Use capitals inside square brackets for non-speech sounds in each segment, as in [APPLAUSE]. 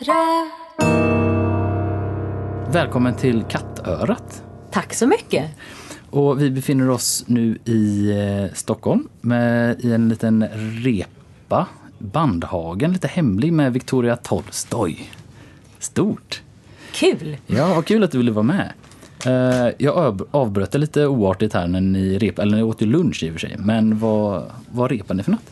Rä. Välkommen till Kattörat. Tack så mycket. Och vi befinner oss nu i eh, Stockholm med, i en liten repa, Bandhagen, lite hemlig med Victoria Tolstoj. Stort! Kul. Ja, vad kul att du ville vara med. Eh, jag av- avbröt det lite oartigt här när ni rep, eller ni åt ju lunch i och för sig. Men vad, vad repar ni för något?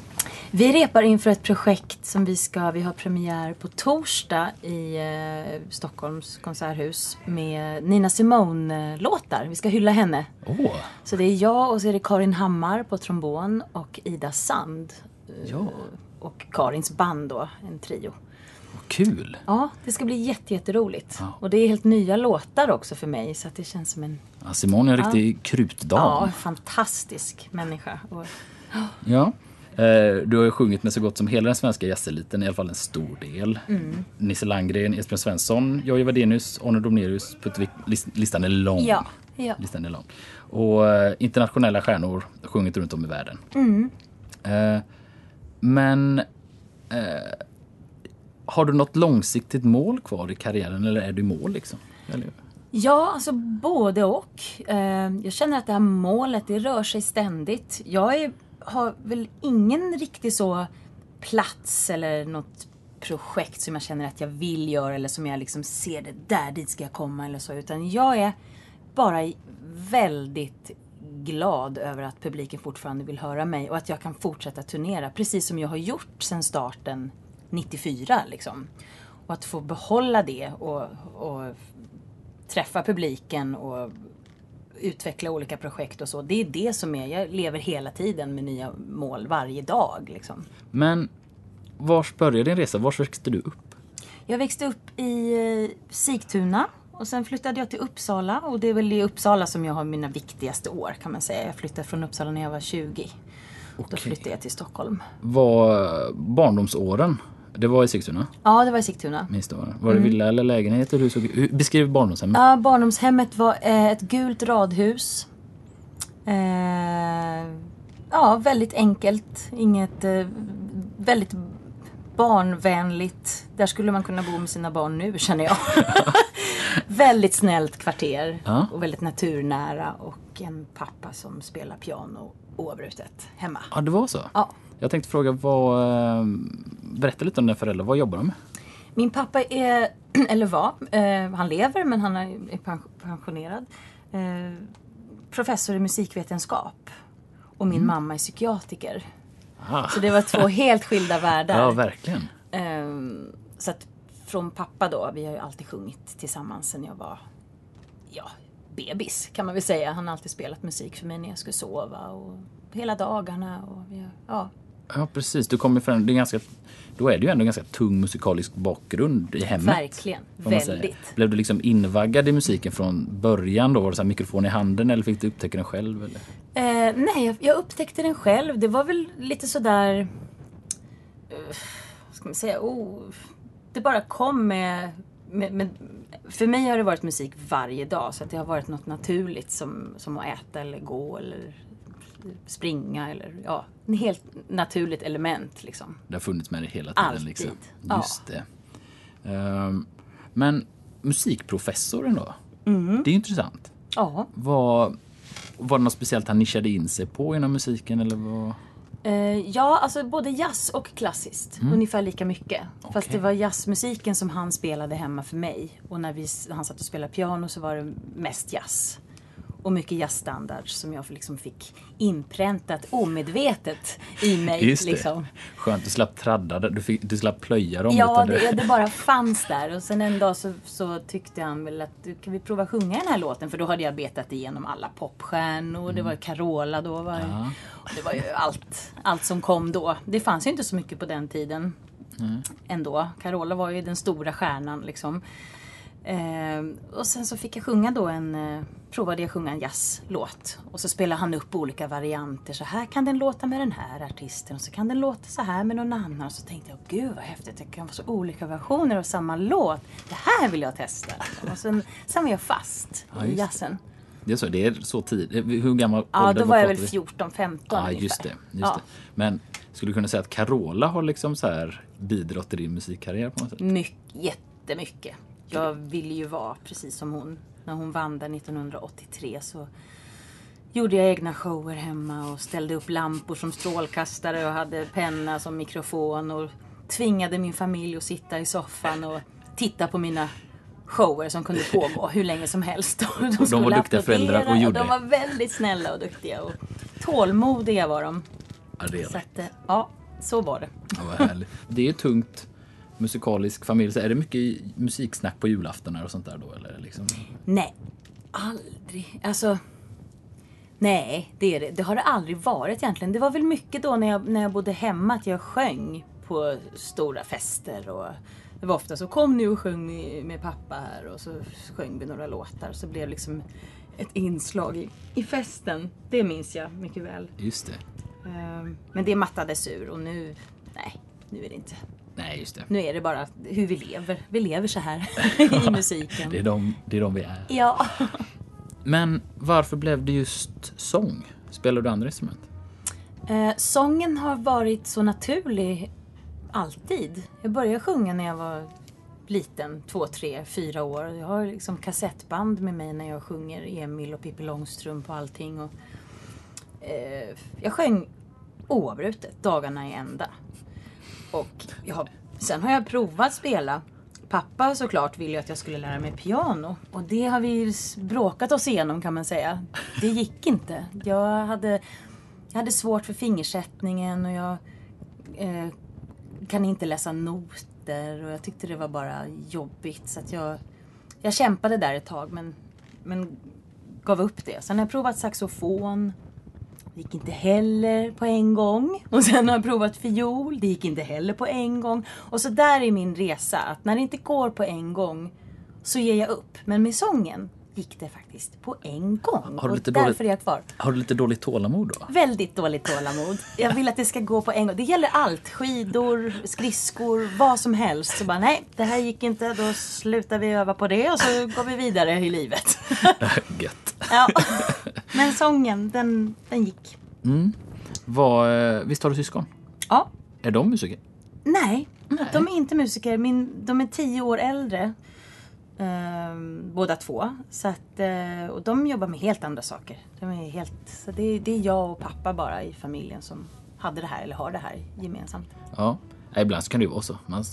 Vi repar inför ett projekt som vi ska, vi har premiär på torsdag i eh, Stockholms konserthus med Nina Simone-låtar. Vi ska hylla henne. Åh, Så det är jag och så är det Karin Hammar på trombon och Ida Sand. eh, ja, Och Karins band då, en trio. vad kul! Ja, det ska bli jätte, jätteroligt. Ja. Och det är helt nya låtar också för mig så att det känns som en Ja, Simone är en riktig krutdam. ja, fantastisk människa. Och, Ja. Eh, Du har ju sjungit med så gott som hela den svenska jazzeliten, i alla fall en stor del. Mm. Nisse Landgren, Esbjörn Svensson, Jojje Wadenius, Arne Domnerius. Lis- Listan är lång. ja, ja. Listan är lång. Och eh, internationella stjärnor sjungit runt om i världen. Mm. Eh, men eh, har du något långsiktigt mål kvar i karriären eller är du i mål liksom? Eller? Ja, alltså både och. Eh, Jag känner att det här målet, det rör sig ständigt. Jag är, har väl ingen riktig så plats eller något projekt som jag känner att jag vill göra eller som jag liksom ser det där, dit ska jag komma eller så. Utan jag är bara väldigt glad över att publiken fortfarande vill höra mig och att jag kan fortsätta turnera precis som jag har gjort sedan starten 94 liksom. Och att få behålla det och, och träffa publiken och utveckla olika projekt och så. Det är det som är, jag lever hela tiden med nya mål varje dag liksom. Men vars började din resa? Vars växte du upp? Jag växte upp i eh, Sigtuna och sen flyttade jag till Uppsala och det är väl i Uppsala som jag har mina viktigaste år kan man säga. Jag flyttade från Uppsala när jag var 20. Då Okej. flyttade jag till Stockholm. Var barndomsåren, det var i Sigtuna? Ja, det var i Sigtuna. Minns du? Var det villa eller lägenhet? Hur såg, beskriv barndomshemmet. Ja, barndomshemmet var eh, ett gult radhus. Eh, ja, väldigt enkelt. Inget... Eh, väldigt barnvänligt. Där skulle man kunna bo med sina barn nu känner jag. [LAUGHS] väldigt snällt kvarter. Ja. Och väldigt naturnära. Och en pappa som spelar piano oavbrutet hemma. Ja, det var så? Ja. Jag tänkte fråga, vad, berätta lite om dina föräldrar. Vad jobbar de med? Min pappa är, [CLEARS THROAT] eller var, eh, han lever men han är är pen- pensionerad. Eh, professor i musikvetenskap. Och min mamma är psykiatriker. Ah. Så det var två [LAUGHS] helt skilda världar. Ja, verkligen. Ehm, så att från pappa då, vi har ju alltid sjungit tillsammans sen jag var, ja, bebis kan man väl säga. Han har alltid spelat musik för mig när jag skulle sova och hela dagarna. Och ja. Ja, precis. Du kommer från, det är ganska, då är det ju ändå en ganska tung musikalisk bakgrund i hemmet. Verkligen. Väldigt. Blev du liksom invaggad i musiken från början då? Var det så mikrofon i handen eller fick du upptäcka den själv? Eller? Eh, nej, jag, jag upptäckte den själv. Det var väl lite sådär... Uh, vad ska man säga? Oh, det bara kom med, med, med... För mig har det varit musik varje dag. Så att det har varit något naturligt som, som att äta eller gå eller springa. Eller, ja, en helt naturligt element liksom. Det har funnits med dig hela tiden. Alltid. Liksom. Ja. Just det. Ehm, men musikprofessorn då? Mm. Det är intressant. Ja. Var, var det något speciellt han nischade in sig på inom musiken? Eller vad? Eh, ja, alltså både jazz och klassiskt. Ungefär lika mycket. Fast Okej. det var jazzmusiken som han spelade hemma för mig. Och när vi, han satt och spelade piano så var det mest jazz. Och mycket jazzstandard som jag liksom fick inpräntat omedvetet i mig. Just det. liksom. Skönt, du slapp tradda det. Du, fick, du slapp plöja dem. Ja, det, det bara fanns där. Och sen en dag så, så tyckte han väl att du, kan vi prova sjunga den här låten? För då hade jag betat igenom alla popstjärnor. Det var Carola då. Var, Mm. Ja. det var ju allt, allt som kom då. Det fanns ju inte så mycket på den tiden. Ändå. Carola var ju den stora stjärnan liksom. Eh, och sen så fick jag sjunga då en, eh, provade jag sjunga en jazzlåt. Och så spelade han upp olika varianter. Så här kan den låta med den här artisten och så kan den låta så här med någon annan. Och så tänkte jag, gud vad häftigt, det kan vara så olika versioner av samma låt. Det här vill jag testa. Och sen, sen var jag fast Ja, i jazzen. Det är så, det är så tid. Hur gammal Ja, då var jag väl pratar vi? 14, 15 Ja, ungefär. just det. Just Ja. det. Men skulle du kunna säga att Carola har liksom så här bidragit till din musikkarriär på något sätt? Mycket, jättemycket. Jag ville ju vara precis som hon. När hon vann där 1983 så gjorde jag egna shower hemma och ställde upp lampor som strålkastare och hade penna som mikrofon och tvingade min familj att sitta i soffan och titta på mina shower som kunde pågå hur länge som helst. [LAUGHS] De, skulle var duktiga föräldrar och gjorde. De var väldigt snälla och duktiga och tålmodiga var de. Ja, det är Så att, eh, ja, så var det. Ja, vad härligt. Det är tungt musikalisk familj. Så är det mycket musiksnack på julaftonar och sånt där då? Eller liksom? Nej, aldrig. Alltså, nej, det är det. Det har det aldrig varit egentligen. Det var väl mycket då när jag, när jag bodde hemma att jag sjöng på stora fester. Och det var ofta så kom ni och sjöng med, med pappa här och så sjöng vi några låtar. Så blev liksom ett inslag i, i festen. Det minns jag mycket väl. Just det. Ehm, Men det mattades ur och nu, nej, nu är det inte. Nej, just det. Nu är det bara hur vi lever. Vi lever så här [LAUGHS] [LAUGHS] i musiken. Det är de, det är de vi är. Ja. Men varför blev det just sång? Spelar du andra instrument? Eh, sången har varit så naturlig alltid. Jag började sjunga när jag var liten, två, tre, fyra år. Jag har liksom kassettband med mig när jag sjunger Emil och Pippi Långstrump och allting. Och, eh, jag sjöng oavbrutet, dagarna i ända. Och jag har, sen har jag provat spela. Pappa såklart ville ju att jag skulle lära mig piano. Och det har vi bråkat oss igenom kan man säga. Det gick inte. Jag hade, jag hade svårt för fingersättningen och jag eh, kan inte läsa noter och jag tyckte det var bara jobbigt. Så att jag, jag kämpade där ett tag men, men gav upp det. Sen har jag provat saxofon. Det gick inte heller på en gång. Och sen har jag provat fiol. Det gick inte heller på en gång. Och så där är min resa. Att när det inte går på en gång så ger jag upp. Men med sången gick det faktiskt på en gång. Har du och lite därför dåligt- är jag kvar. Har du lite dåligt tålamod då? Väldigt dåligt tålamod. Jag vill att det ska gå på en gång. Det gäller allt. Skidor, skridskor, vad som helst. Så bara, nej, det här gick inte. Då slutar vi öva på det och så går vi vidare i livet. Gött. [LAUGHS] Ja. Men sången, den, den gick. Vad, eh, visst har du syskon? Ja. Är de musiker? Nej, de är inte musiker. Min, de är tio år äldre. Ehm, båda två. Så att, eh, och de jobbar med helt andra saker. De är helt, så det, är- det är jag och pappa bara i familjen som hade det här, eller har det här gemensamt. Ja. Ibland så kan det ju vara så. Man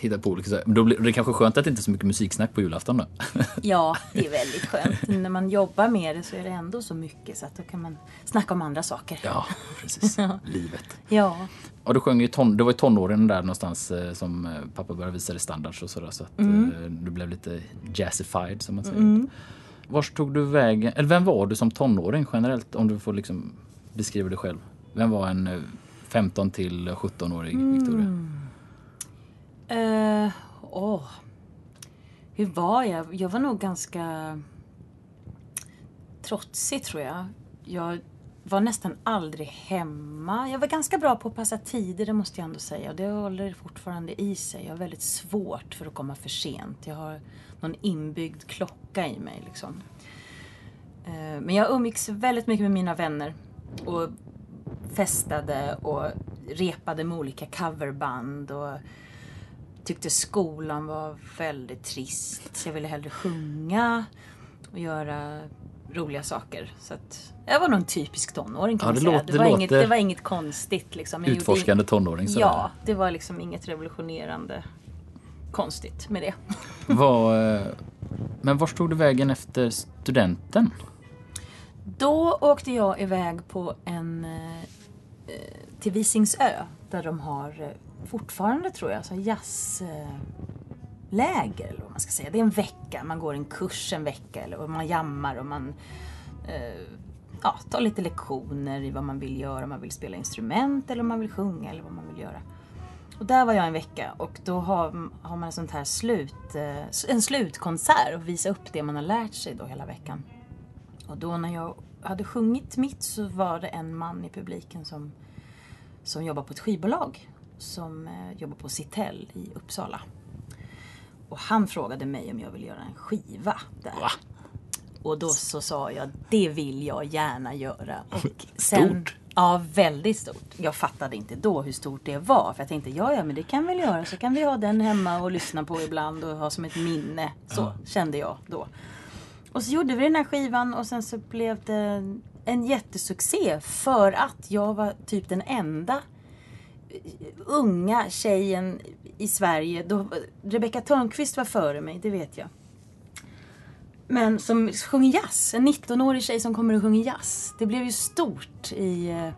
hittar på olika saker. Då blir det kanske skönt att det inte är så mycket musiksnack på julafton då. [LAUGHS] Ja, det är väldigt skönt. När man jobbar med det så är det ändå så mycket så att då kan man snacka om andra saker. ja, precis. Livet. Ja. Och du sjöng ju ton, det var i tonåren där någonstans eh, som eh, pappa började visa dig standards och sådär så att Mm. eh, du blev lite jazzified som man säger. Vars tog du vägen, eller vem var du som tonåring generellt om du får liksom beskriva dig själv? Vem var en eh, 15 till 17-årig Mm. Victoria? Eh. Hur var jag? Jag var nog ganska trotsig tror jag. Jag var nästan aldrig hemma. Jag var ganska bra på att passa tider, det måste jag ändå säga. Och det håller fortfarande i sig. Jag har väldigt svårt för att komma för sent. Jag har någon inbyggd klocka i mig liksom. Eh, men jag umgicks väldigt mycket med mina vänner. Och festade och repade med olika coverband. Och tyckte skolan var väldigt trist. Så jag ville hellre sjunga och göra roliga saker. Så att jag var nog en typisk tonåring kan Ja, man det säga. låter- det, det var inget, låter- det var inget konstigt liksom. Jag gjorde Utforskande tonåring sådär. Ja, det var liksom inget revolutionerande konstigt med det. [LAUGHS] Var, eh, men vart tog du vägen efter studenten? Då åkte jag iväg på en eh, eh, till Visingsö där de har fortfarande tror jag så jazzläger eller vad man ska säga. Det är en vecka, man går en kurs en vecka eller och man jammar och man eh, ja, tar lite lektioner i vad man vill göra, om man vill spela instrument eller om man vill sjunga eller vad man vill göra. Och där var jag en vecka och då har, har man en sånt här slut, eh, en slutkonsert och visa upp det man har lärt sig då hela veckan. Och då när jag hade sjungit mitt så var det en man i publiken som, som jobbar på ett skivbolag. Som eh, jobbar på Citell i Uppsala. Och han frågade mig om jag ville göra en skiva där. Va? Och då så sa jag, det vill jag gärna göra. Och Stort. Ja, väldigt stort. Jag fattade inte då hur stort det var. För jag tänkte, ja ja men det kan vi väl göra. Så kan vi ha den hemma och lyssna på ibland och ha som ett minne. Så kände jag då. Och så gjorde vi den här skivan och sen så blev det en jättesuccé. För att jag var typ den enda unga tjejen i Sverige. Då, Rebecca Törnqvist var före mig, det vet jag. Men som sjunger jazz. En 19-årig tjej som kommer och sjunger jazz. Det blev ju stort i eh,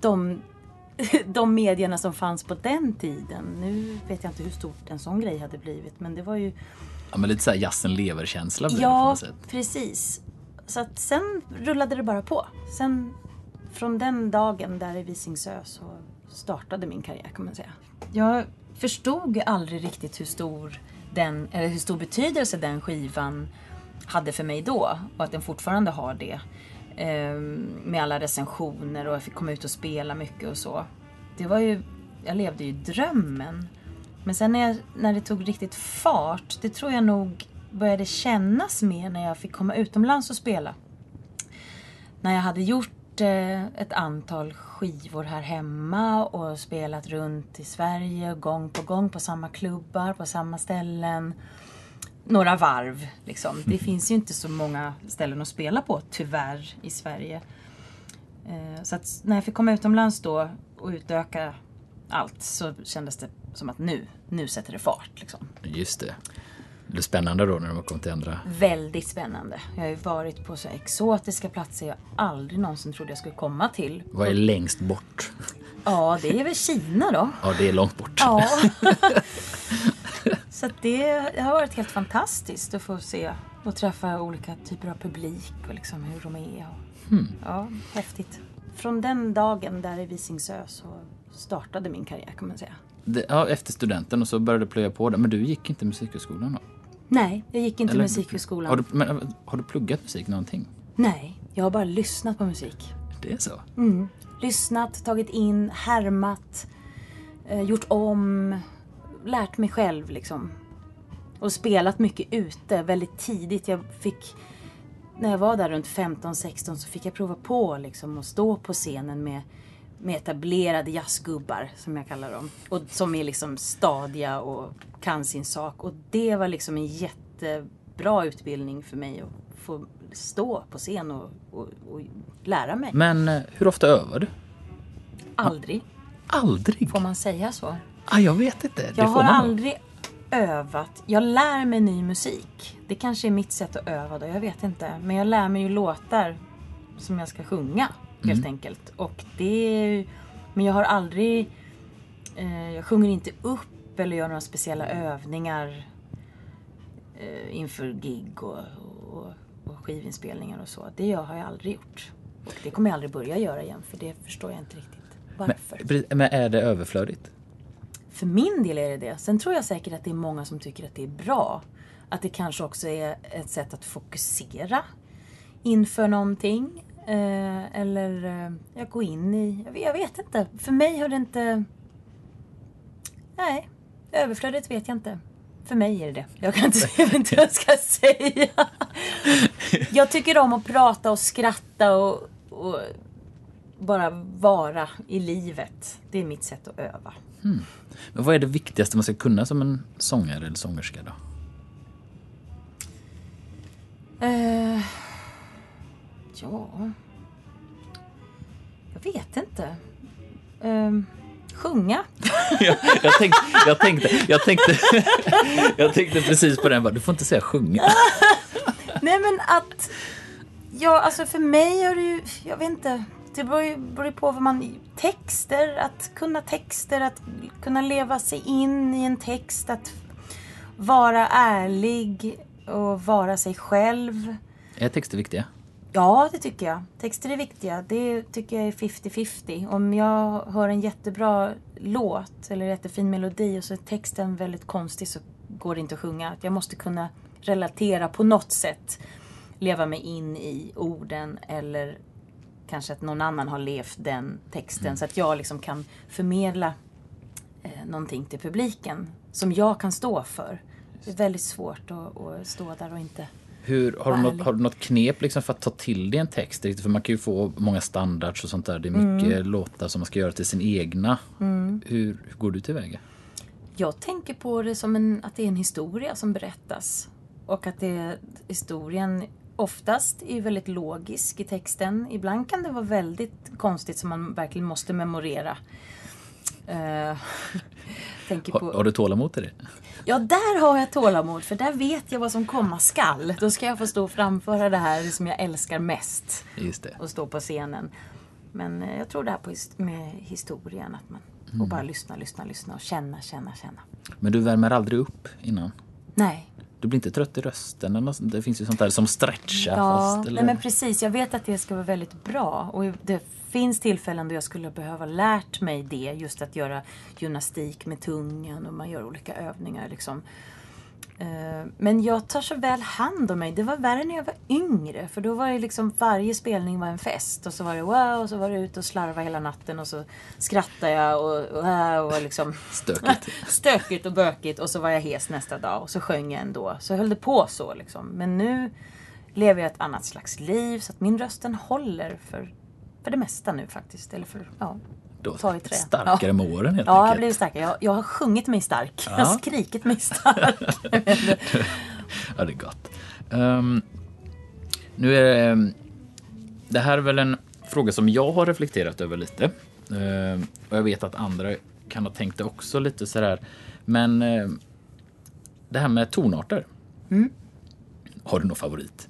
de, [LAUGHS] de medierna som fanns på den tiden. Nu vet jag inte hur stort en sån grej hade blivit. Men det var ju... Ja, men lite såhär jazzen lever-känsla blir det på Ja, något sätt. precis. Så att sen rullade det bara på. Sen från den dagen där i Visingsö så startade min karriär kan man säga. Jag förstod aldrig riktigt hur stor, den, eller hur stor betydelse den skivan hade för mig då och att den fortfarande har det. Ehm, med alla recensioner och jag fick komma ut och spela mycket och så. Det var ju, jag levde ju drömmen. Men sen när, jag, när det tog riktigt fart, det tror jag nog började kännas mer när jag fick komma utomlands och spela. När jag hade gjort eh, ett antal skivor här hemma och spelat runt i Sverige gång på gång på samma klubbar, på samma ställen. Några varv liksom. Det finns ju inte så många ställen att spela på tyvärr i Sverige. Eh, Så att när jag fick komma utomlands då och utöka allt så kändes det som att nu, nu sätter det fart. Liksom. Just det. Det blir spännande då när de har kommit till andra. Väldigt spännande. Jag har ju varit på så exotiska platser jag aldrig någonsin trodde jag skulle komma till. Vad är längst bort? Ja, det är väl Kina då. Ja, det är långt bort. Ja. [LAUGHS] så att det har varit helt fantastiskt att få se och träffa olika typer av publik och liksom hur de är. Och, Ja, häftigt. Från den dagen där i Visingsö så startade min karriär kan man säga. Det, ja, efter studenten och så började du plöja på det. Men du gick inte musikhögskolan då? Nej, jag gick inte Eller- musikhögskolan. Har du, men, har du pluggat musik någonting? Nej, jag har bara lyssnat på musik. Det är så? Mm. Lyssnat, tagit in, härmat, eh, gjort om, lärt mig själv liksom. Och spelat mycket ute väldigt tidigt. Jag fick, när jag var där runt 15-16 så fick jag prova på liksom att stå på scenen med, med etablerade jazzgubbar som jag kallar dem. Och som är liksom stadiga och kan sin sak. Och det var liksom en jättebra utbildning för mig att få stå på scen och, och, och lära mig. Men eh, hur ofta övar du? Aldrig. Aldrig? Får man säga så? Ah, jag vet inte. Det Jag har aldrig övat. Jag lär mig ny musik. Det kanske är mitt sätt att öva då, jag vet inte. Men jag lär mig ju låtar som jag ska sjunga helt enkelt. Och det Men jag har aldrig... Eh, jag sjunger inte upp eller gör några speciella övningar eh, inför gig och, och, och skivinspelningar och så. Det har jag aldrig gjort. Och det kommer jag aldrig börja göra igen för det förstår jag inte riktigt varför. Men, men är det överflödigt? För min del är det det. Sen tror jag säkert att det är många som tycker att det är bra. Att det kanske också är ett sätt att fokusera inför någonting. Eh, eller eh, jag går in i... Jag vet, jag vet inte. För mig har det inte... Nej, överflödet vet jag inte. För mig är det det. Jag kan inte [LAUGHS] inte vad jag ska säga. Jag tycker om att prata och skratta och, och bara vara i livet. Det är mitt sätt att öva. Men vad är det viktigaste man ska kunna som en sångare eller sångerska då? Eh, ja... Jag vet inte. Eh, sjunga. [LAUGHS] jag, jag, tänkte, jag, tänkte, jag, [LAUGHS] tänkte, jag tänkte precis på den. bara, Du får inte säga sjunga. [LAUGHS] Nej men att... Ja, alltså för mig är det ju... Jag vet inte. Det beror ju beror på vad man... Texter, att kunna texter, att kunna leva sig in i en text, att vara ärlig och vara sig själv. Är texter viktiga? Ja, det tycker jag. Texter är viktiga. Det tycker jag är 50-50. Om jag hör en jättebra låt eller jättefin melodi och så är texten väldigt konstig så går det inte att sjunga. Jag måste kunna relatera på något sätt. Leva mig in i orden eller kanske att någon annan har levt den texten så att jag liksom kan förmedla eh, någonting till publiken som jag kan stå för. Det är väldigt svårt att, att stå där och inte Hur, har, du något, har du något knep liksom för att ta till dig en text? För man kan ju få många standards och sånt där. Det är mycket Mm. låtar som man ska göra till sin egna. Hur, hur går du tillväga? Jag tänker på det som en, att det är en historia som berättas. Och att det, historien oftast är väldigt logisk i texten. Ibland kan det vara väldigt konstigt som man verkligen måste memorera. Eh, tänker Har, på, har du tålamod till det? Ja, där har jag tålamod för där vet jag vad som komma skall. Då ska jag få stå och framföra det här som jag älskar mest. Just det. Och stå på scenen. Men eh, jag tror det här på, his- med historien. Att man och bara lyssna, lyssna, lyssna och känna, känna, känna. Men du värmer aldrig upp innan? Nej. Du blir inte trött i rösten? Eller något sånt? det finns ju sånt där som stretchar Ja, fast. Eller? nej men precis. Jag vet att det ska vara väldigt bra. Och det finns tillfällen då jag skulle behöva lärt mig det. Just att göra gymnastik med tungan och man gör olika övningar. Liksom. Eh, Men jag tar så väl hand om mig. Det var värre när jag var yngre. För då var det liksom varje spelning var en fest. Och så var det wow och så var det ut och slarva hela natten. Och så skrattade jag och, och, och liksom Stökigt. [LAUGHS] stökigt och bökigt och så var jag hes nästa dag och så sjöng jag ändå. Så höll det på så liksom. Men nu lever jag ett annat slags liv så att min rösten håller för, för det mesta nu faktiskt. Eller för, ja, Då, ta i trä. starkare ja. med åren helt Ja, jag har enkelt. blivit starkare. Jag, jag har sjungit mig stark. Jag Ja. har skrikit mig stark. [LAUGHS] Ja, det är gott. Ehm, nu är det... ehm, Det här är väl en fråga som jag har reflekterat över lite. Ehm, och jag vet att andra kan ha tänkt det också lite sådär. Men ehm, det här med tonarter. Mm. Har du någon favorit?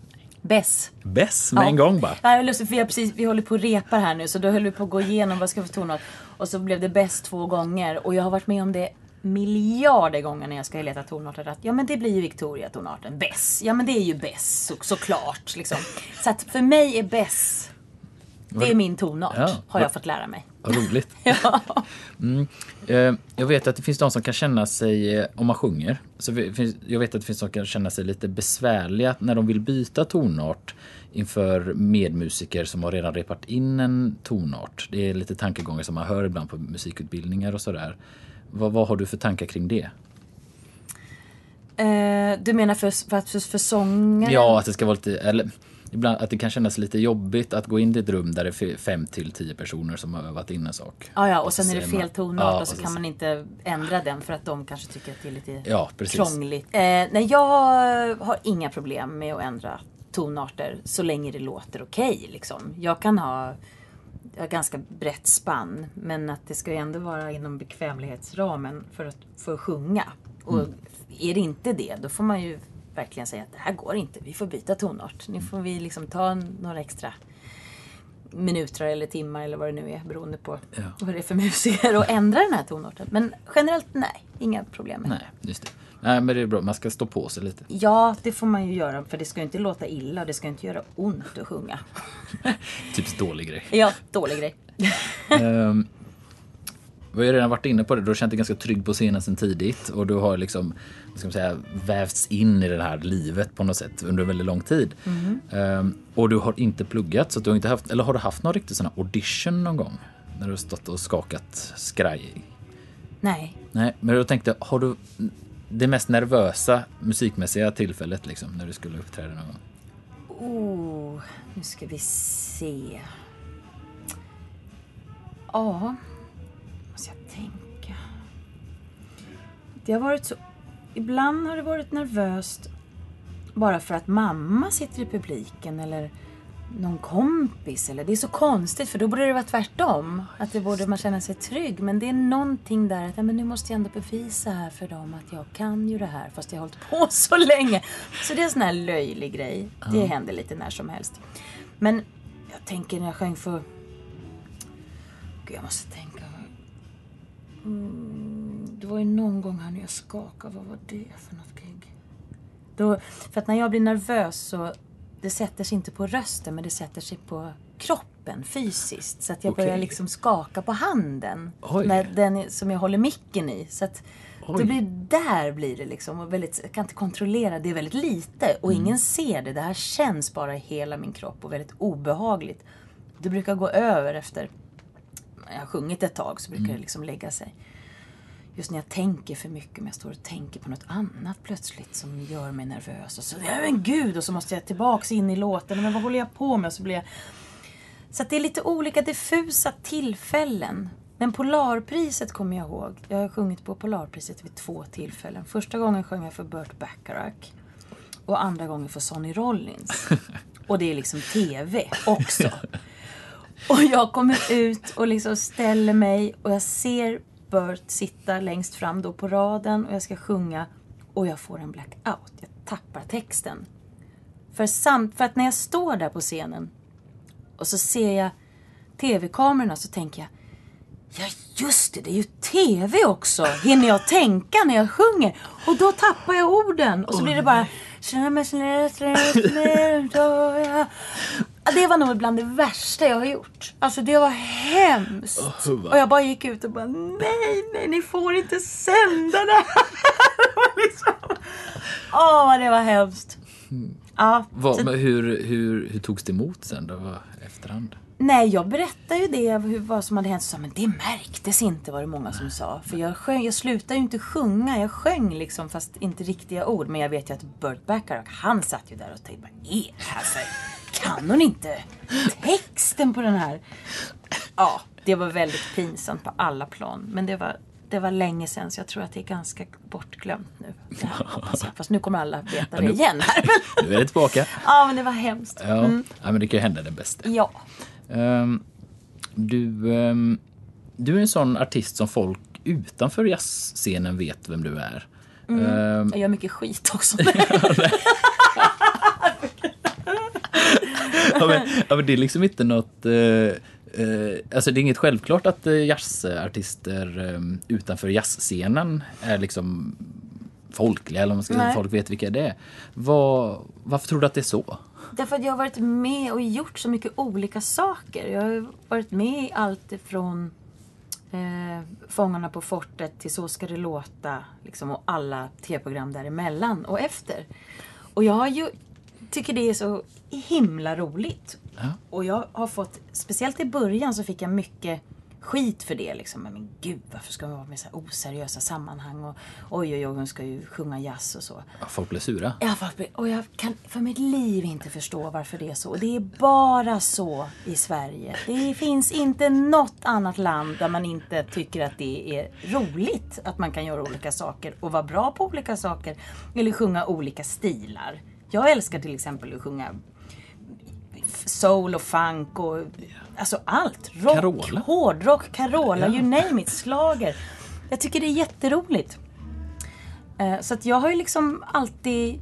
Bess. Bäst med en gång bara. Ja, jag är lustig, för vi, precis, vi håller på och repar här nu så då höll vi på att gå igenom vad ska vi tonart. Och så blev det bäst två gånger. Och jag har varit med om det miljarder gånger när jag ska leta tonarter. Att, ja men det blir ju Victoria-tonarten. Bess. Ja men det är ju bäss så, såklart. Liksom. Så att för mig är bäss, det är min tonart. Ja. Har jag fått lära mig. Vad roligt. [LAUGHS] Ja. [LAUGHS] Mm. Eh, Jag vet att det finns de som kan känna sig, eh, om man sjunger, så finns- jag vet att det finns de som kan känna sig lite besvärliga när de vill byta tonart inför medmusiker som har redan repat in en tonart. Det är lite tankegångar som man hör ibland på musikutbildningar och sådär. Vad, vad har du för tankar kring det? Eh, du menar för, för, för, för sångaren? Ja, att det ska vara lite, eller ibland att det kan kännas lite jobbigt att gå in i ett rum där det är fem till tio personer som har övat in en sak. Ja, ja, och så sen är det fel tonart Ja, och så och kan man inte ändra den för att de kanske tycker att det är lite Ja, precis. krångligt. Eh, nej, jag har inga problem med att ändra tonarter så länge det låter okej. liksom. Jag kan ha jag har ganska brett spann men att det ska ju ändå vara inom bekvämlighetsramen för att få sjunga. Och Mm. är det inte det då får man ju verkligen säga att det här går inte. Vi får byta tonart. Nu får vi liksom ta några extra minuter eller timmar eller vad det nu är beroende på Ja. vad det är för musiker och ändra den här tonarten. Men generellt nej, inga problem med. Nej, just det. Nej, men det är bra. Man ska stå på sig lite. Ja, det får man ju göra för det ska ju inte låta illa och det ska inte göra ont att sjunga. [LAUGHS] Typiskt dålig grej. Ja, dålig grej. Ehm, vi har ju redan varit inne på det. Du har känt dig ganska trygg på scenen sedan tidigt och du har liksom ska man säga, vävts in i det här livet på något sätt under väldigt lång tid. Ehm, och du har inte pluggat, så du har inte haft, eller har du haft någon riktig sån här audition någon gång? När du har stått och skakat skraj? Nej. Nej, men jag tänkte, har du det mest nervösa musikmässiga tillfället liksom när du skulle uppträda någon gång? Oh, nu ska vi se. Ja, Det har varit så... Ibland har det varit nervöst bara för att mamma sitter i publiken eller någon kompis. Eller, det är så konstigt för då borde det vara tvärtom. Att det borde man känna sig trygg. Men det är någonting där att ja, men nu måste jag ändå bevisa här för dem att jag kan ju det här fast jag har hållit på [LAUGHS] så länge. Så det är en sån här löjlig grej. Det händer lite när som helst. Men jag tänker när jag sjöng för... Gud, jag måste tänka. Mm, var ju någon gång här när jag skakade. Vad var det för något gig? Då, för att när jag blir nervös så det sätter sig inte på rösten men det sätter sig på kroppen fysiskt. Så att jag Okej. börjar liksom skaka på handen. Oj. När den som jag håller micken i. Så att Oj. det blir, där blir det liksom. Och väldigt, jag kan inte kontrollera. Det är väldigt lite. Och Mm. ingen ser det. Det här känns bara i hela min kropp och väldigt obehagligt. Det brukar gå över efter jag har sjungit ett tag så brukar Mm. det liksom lägga sig. Just när jag tänker för mycket, om jag står och tänker på något annat plötsligt som gör mig nervös. Och så, ja men gud, och så måste jag tillbaks in i låten. Men vad håller jag på med? Och så blir jag... Så att det är lite olika diffusa tillfällen. Men Polarpriset kommer jag ihåg. Jag har sjungit på Polarpriset vid två tillfällen. Första gången sjöng jag för Burt Bacharach. Och andra gången för Sonny Rollins. [LAUGHS] Och det är liksom TV också. Och jag kommer ut och liksom ställer mig och jag ser Burt sitta längst fram då på raden och jag ska sjunga och jag får en blackout. Jag tappar texten. För, samt, för att när jag står där på scenen och så ser jag tv-kamerorna så tänker jag Ja just det, det är ju TV också. Hinner jag tänka när jag sjunger? Och då tappar jag orden. Och så blir det bara... Det var nog bland det värsta jag har gjort. Alltså det var hemskt. Och jag bara gick ut och bara nej, nej, ni får inte sända det här. [LAUGHS] liksom... Åh, det var hemskt. Ja, Vad, så- men hur, hur, hur togs det emot sen då, efterhand? Nej, jag berättade ju det, vad som hade hänt. Så men det märktes inte var det många som sa. För jag, sjöng, jag slutade ju inte sjunga. Jag sjöng liksom, fast inte riktiga ord. Men jag vet ju att Burt Bacharach, han satt ju där och tänkte, vad är det här för... Kan hon inte texten på den här? Ja, det var väldigt pinsamt på alla plan. Men det var, det var länge sedan, så jag tror att det är ganska bortglömt nu. Det här, jag. Fast nu kommer alla veta det igen här. [LAUGHS] Nu är det tillbaka. Ja, men det var hemskt. Ja, ja men det kan ju hända den bästa. Ja. Ehm, du, ehm, du är en sån artist som folk utanför jazzscenen vet vem du är. Ehm, Jag gör mycket skit också. [LAUGHS] ja, men, ja, men det är liksom inte något... eh, eh, alltså det är inget självklart att uh, jazzartister eh, utanför jazzscenen är liksom folkliga, eller om man ska säga, folk vet vilka det är. Vad, varför tror du att det är så? Därför att jag har varit med och gjort så mycket olika saker. Jag har varit med i allt ifrån eh, Fångarna på fortet till Så ska det låta. Liksom, och alla tv-program däremellan och efter. Och jag har ju, tycker det är så himla roligt. Ja. Och jag har fått, speciellt i början så fick jag mycket skit för det. Liksom. Men gud, varför ska hon vara med så här oseriösa sammanhang? Och oj, oj, oj, hon ska ju sjunga jazz och så. Ja, Folk blir sura. Ja, varför- och jag kan för mitt liv inte förstå varför det är så. Och det är bara så i Sverige. Det finns inte något annat land där man inte tycker att det är roligt att man kan göra olika saker och vara bra på olika saker. Eller sjunga olika stilar. Jag älskar till exempel att sjunga soul och funk och alltså allt. Rock, Carola. hårdrock, Carola, you name it, slager. Jag tycker det är jätteroligt. Eh, Så att jag har ju liksom alltid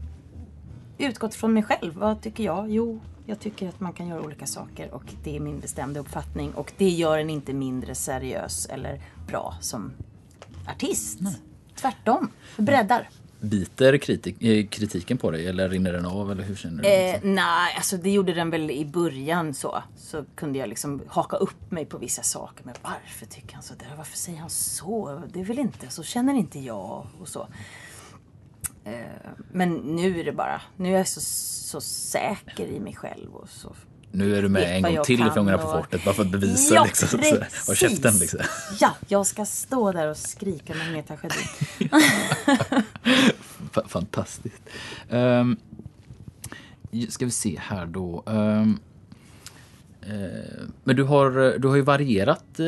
utgått från mig själv. Vad tycker jag? Jo, jag tycker att man kan göra olika saker och det är min bestämda uppfattning. Och det gör en inte mindre seriös eller bra som artist. Tvärtom, det breddar. Biter kritik, eh, kritiken på dig eller rinner den av eller hur känner du? Eh, nej, alltså det gjorde den väl i början så. Så kunde jag liksom haka upp mig på vissa saker. Men varför tycker han så där? Varför säger han så? Det är väl inte, så känner inte jag och så. Eh, men nu är det bara, nu är jag så, så säker i mig själv och så. Nu är du med en gång till i Fångarna på fortet bara för att bevisa Ja, liksom. Så, precis. och käften liksom. Ja, jag ska stå där och skrika med mer tragedi. [LAUGHS] Fa- Fantastiskt. Um, ska vi se här då. Ehm, eh, men du har, du har ju varierat eh,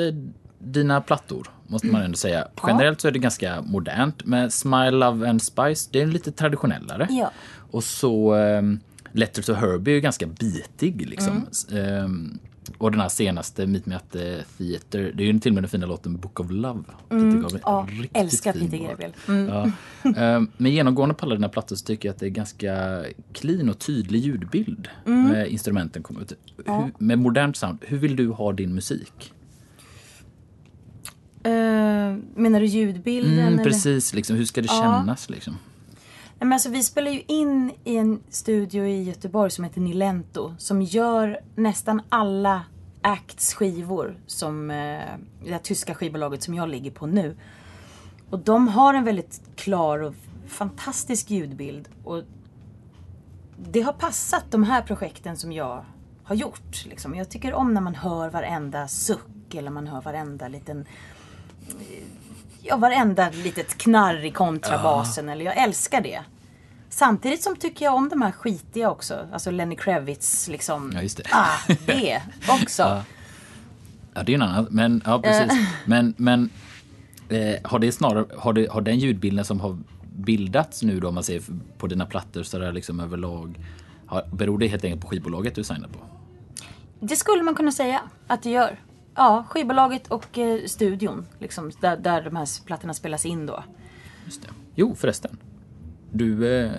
dina plattor, måste man ändå säga. Generellt så är det ganska modernt. Men Smile, Love and Spice, det är lite traditionellare. Ja. Och så um, Letter to Herbie är ganska bitig liksom. Ehm, och den här senaste, Meet Me at the Theater, det är ju till och med den fina låten Book of Love. Gabriel. Ja, älskar Peter. Gabriel. Mm. Ja. Ehm, Men genomgående på alla dina plattor så tycker jag att det är ganska clean och tydlig ljudbild. Mm. När instrumenten kommer ut. Hur, med modernt sound, hur vill du ha din musik? Eh, menar du ljudbilden? Mm, eller? precis, liksom, hur ska det Ja. kännas? Liksom? Men alltså, vi spelar ju in i en studio i Göteborg som heter Nilento. Som gör nästan alla Acts skivor. Som eh, det här tyska skivbolaget som jag ligger på nu. Och de har en väldigt klar och fantastisk ljudbild. Och det har passat de här projekten som jag har gjort. Liksom. Jag tycker om när man hör varenda suck eller man hör varenda liten eh, ja, varenda litet knarr i kontrabasen. Eller jag älskar det. Samtidigt som tycker jag om de här skitiga också. Alltså Lenny Kravitz liksom. Ja, just det. Ah, det [LAUGHS] också. Ja. Ja, det är en annan. Men, ja, precis. Eh. Men, men eh, har det snarare, har, det, har den ljudbilden som har bildats nu då, om man ser på dina plattor så där liksom överlag, har, beror det helt enkelt på skivbolaget du signar på? Det skulle man kunna säga att det gör. Ja, skivbolaget och eh, studion. Liksom, där, där de här plattorna spelas in då. Just det. Jo, förresten. Du, eh,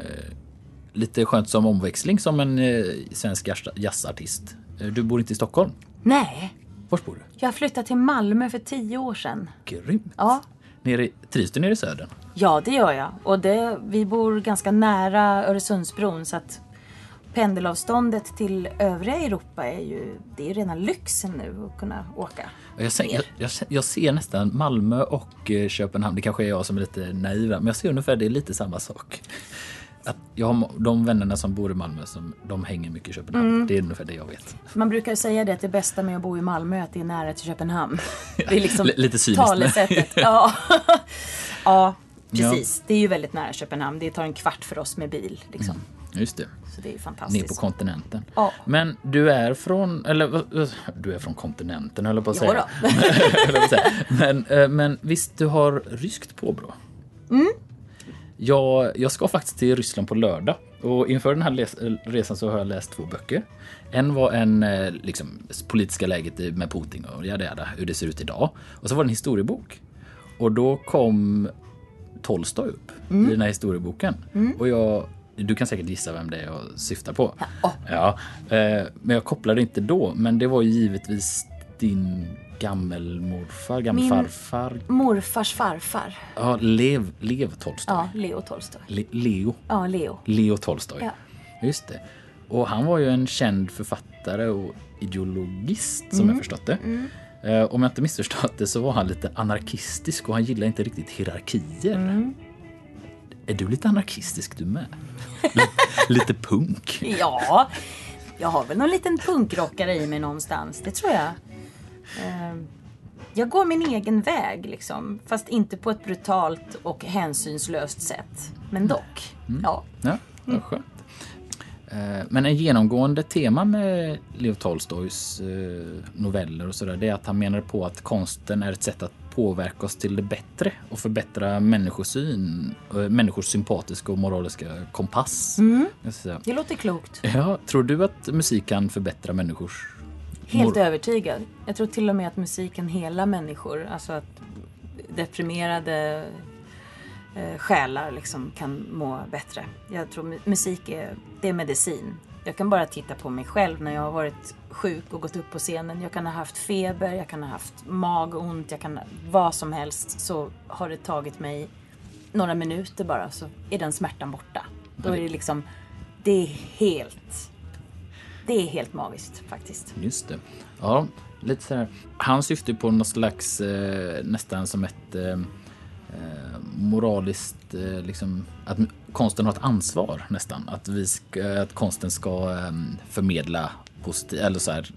lite skönt som omväxling som en eh, svensk jazz- jazzartist. Eh, Du bor inte i Stockholm. Nej, Var bor du? jag flyttade till Malmö för tio år sedan. Grymt. Ja, Nere, trivs du nere i södern? ja det gör jag. Och det, vi bor ganska nära Öresundsbron så att pendelavståndet till övriga Europa är ju, det är rena lyxen nu att kunna åka. Jag ser, jag, jag, jag ser nästan Malmö och eh, Köpenhamn. Det kanske är jag som är lite naiv, men jag ser ungefär det är lite samma sak. Att jag har de vännerna som bor i Malmö, som, de hänger mycket i Köpenhamn. Det är ungefär det jag vet. Man brukar säga det att det bästa med att bo i Malmö är att det är nära till Köpenhamn. [LAUGHS] Det är liksom lite cyniskt, talesättet. [LAUGHS] Ja. ja, precis. Det är ju väldigt nära Köpenhamn. Det tar en kvart för oss med bil. Liksom. Just det. Så det är ju Ner fantastiskt. på kontinenten. Ja. Men du är från, eller du är från kontinenten [LAUGHS] höll jag på att säga. men, eh, men visst, du har ryskt påbrå? Mm. Jag, jag ska faktiskt till Ryssland på lördag. Och inför den här les, resan så har jag läst två böcker. En var en eh, liksom, politiska läget med Putin och jada, jada, hur det ser ut idag. Och så var det en historiebok. Och då kom Tolstoj upp Mm. i den här historieboken. Och jag, du kan säkert gissa vem det är jag syftar på. åh. Ja, eh, men jag kopplade inte då. Men det var ju givetvis din gammelmorfar, gammelfarfar. Morfars farfar. Ja, Lev, Lev Tolstoj. Ja, Leo Tolstoj. Le, Leo. Ja, Leo. Leo Tolstoj. Ja. Just det. Och han var ju en känd författare och ideologist som Mm. jag förstått det. Eh, om jag inte missförstått det så var han lite anarkistisk och han gillade inte riktigt hierarkier. Mm. Är du lite anarkistisk du med? Lite, punk? Ja, jag har väl någon liten punkrockare i mig någonstans. Det tror jag. Ehm, Jag går min egen väg liksom. Fast inte på ett brutalt och hänsynslöst sätt. Men dock. Ja. Ja, vad skönt. Eh, Men en genomgående tema med Leo Tolstojs eh, noveller och sådär, det är att han menar på att konsten är ett sätt att påverka oss till det bättre och förbättra människosyn, eh, människors sympatiska och moraliska kompass. Säga. Det låter klokt. Ja, tror du att musik kan förbättra människors Helt övertygad. Jag tror till och med att musiken hela människor, alltså att deprimerade eh, själar liksom kan må bättre. Jag tror mu- musik är, det är medicin. Jag kan bara titta på mig själv när jag har varit sjuk och gått upp på scenen. Jag kan ha haft feber, jag kan ha haft magont, jag kan vad som helst. Så har det tagit mig några minuter bara så är den smärtan borta. Då är det liksom, det är helt, det är helt magiskt faktiskt. Just det. Ja, lite så här. Han syftar på något slags eh, nästan som ett eh, eh, moraliskt, liksom att konsten har ett ansvar nästan. Att, vi ska, att konsten ska eh, förmedla positivt, eller så här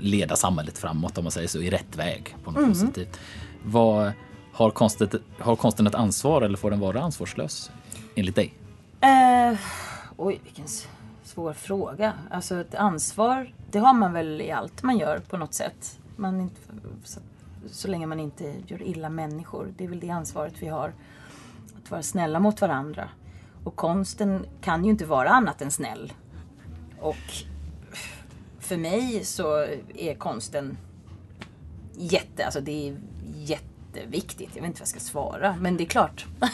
leda samhället framåt om man säger så, i rätt väg på något positivt. Vad, har, konsten, har konsten ett ansvar eller får den vara ansvarslös enligt dig? Eh, oj, vilken svår fråga. Alltså ett ansvar, det har man väl i allt man gör på något sätt. Man inte, så, så länge man inte gör illa människor. Det är väl det ansvaret vi har. Att vara snälla mot varandra. Och konsten kan ju inte vara annat än snäll. Och för mig så är konsten jätte, alltså det är jätteviktigt. Jag vet inte vad jag ska svara, men det är klart. [LAUGHS]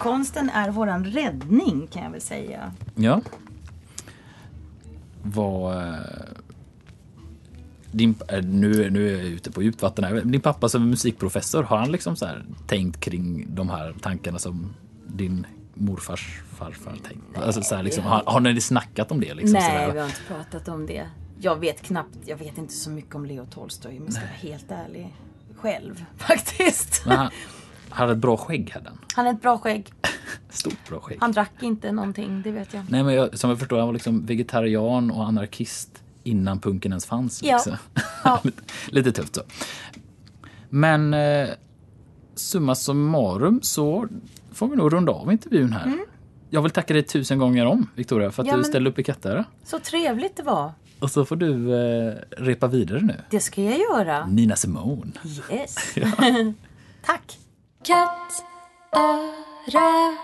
Konsten är våran räddning kan jag väl säga. Ja. Vad... Eh, din, eh, nu, nu är jag ute på djupt vatten här. Din pappa som är musikprofessor, har han liksom så här tänkt kring de här tankarna som din morfars farfar tänkte? Alltså så här liksom, har, har ni snackat om det? Liksom, Nej, vi har inte pratat om det. Jag vet knappt, jag vet inte så mycket om Leo Tolstoj om jag ska vara helt ärlig. Själv [LAUGHS] faktiskt. Men han, han hade ett bra skägg hade han. Han har ett bra skägg. [LAUGHS] Stort bra skägg. Han drack inte någonting, det vet jag. Nej men jag, som jag förstår, han var liksom vegetarian och anarkist innan punken ens fanns. Ja. Liksom. [LAUGHS] Ja. lite, lite tufft så. Men eh, summa summarum så får vi nog runda av intervjun här. Jag vill tacka dig tusen gånger om, Victoria, för att Mm. Ja, du ställde upp i Kattare. Så trevligt det var. Och så får du eh, repa vidare nu. Det ska jag göra. Nina Simone. Yes. [LAUGHS] [LAUGHS] Tack. Katt, öra,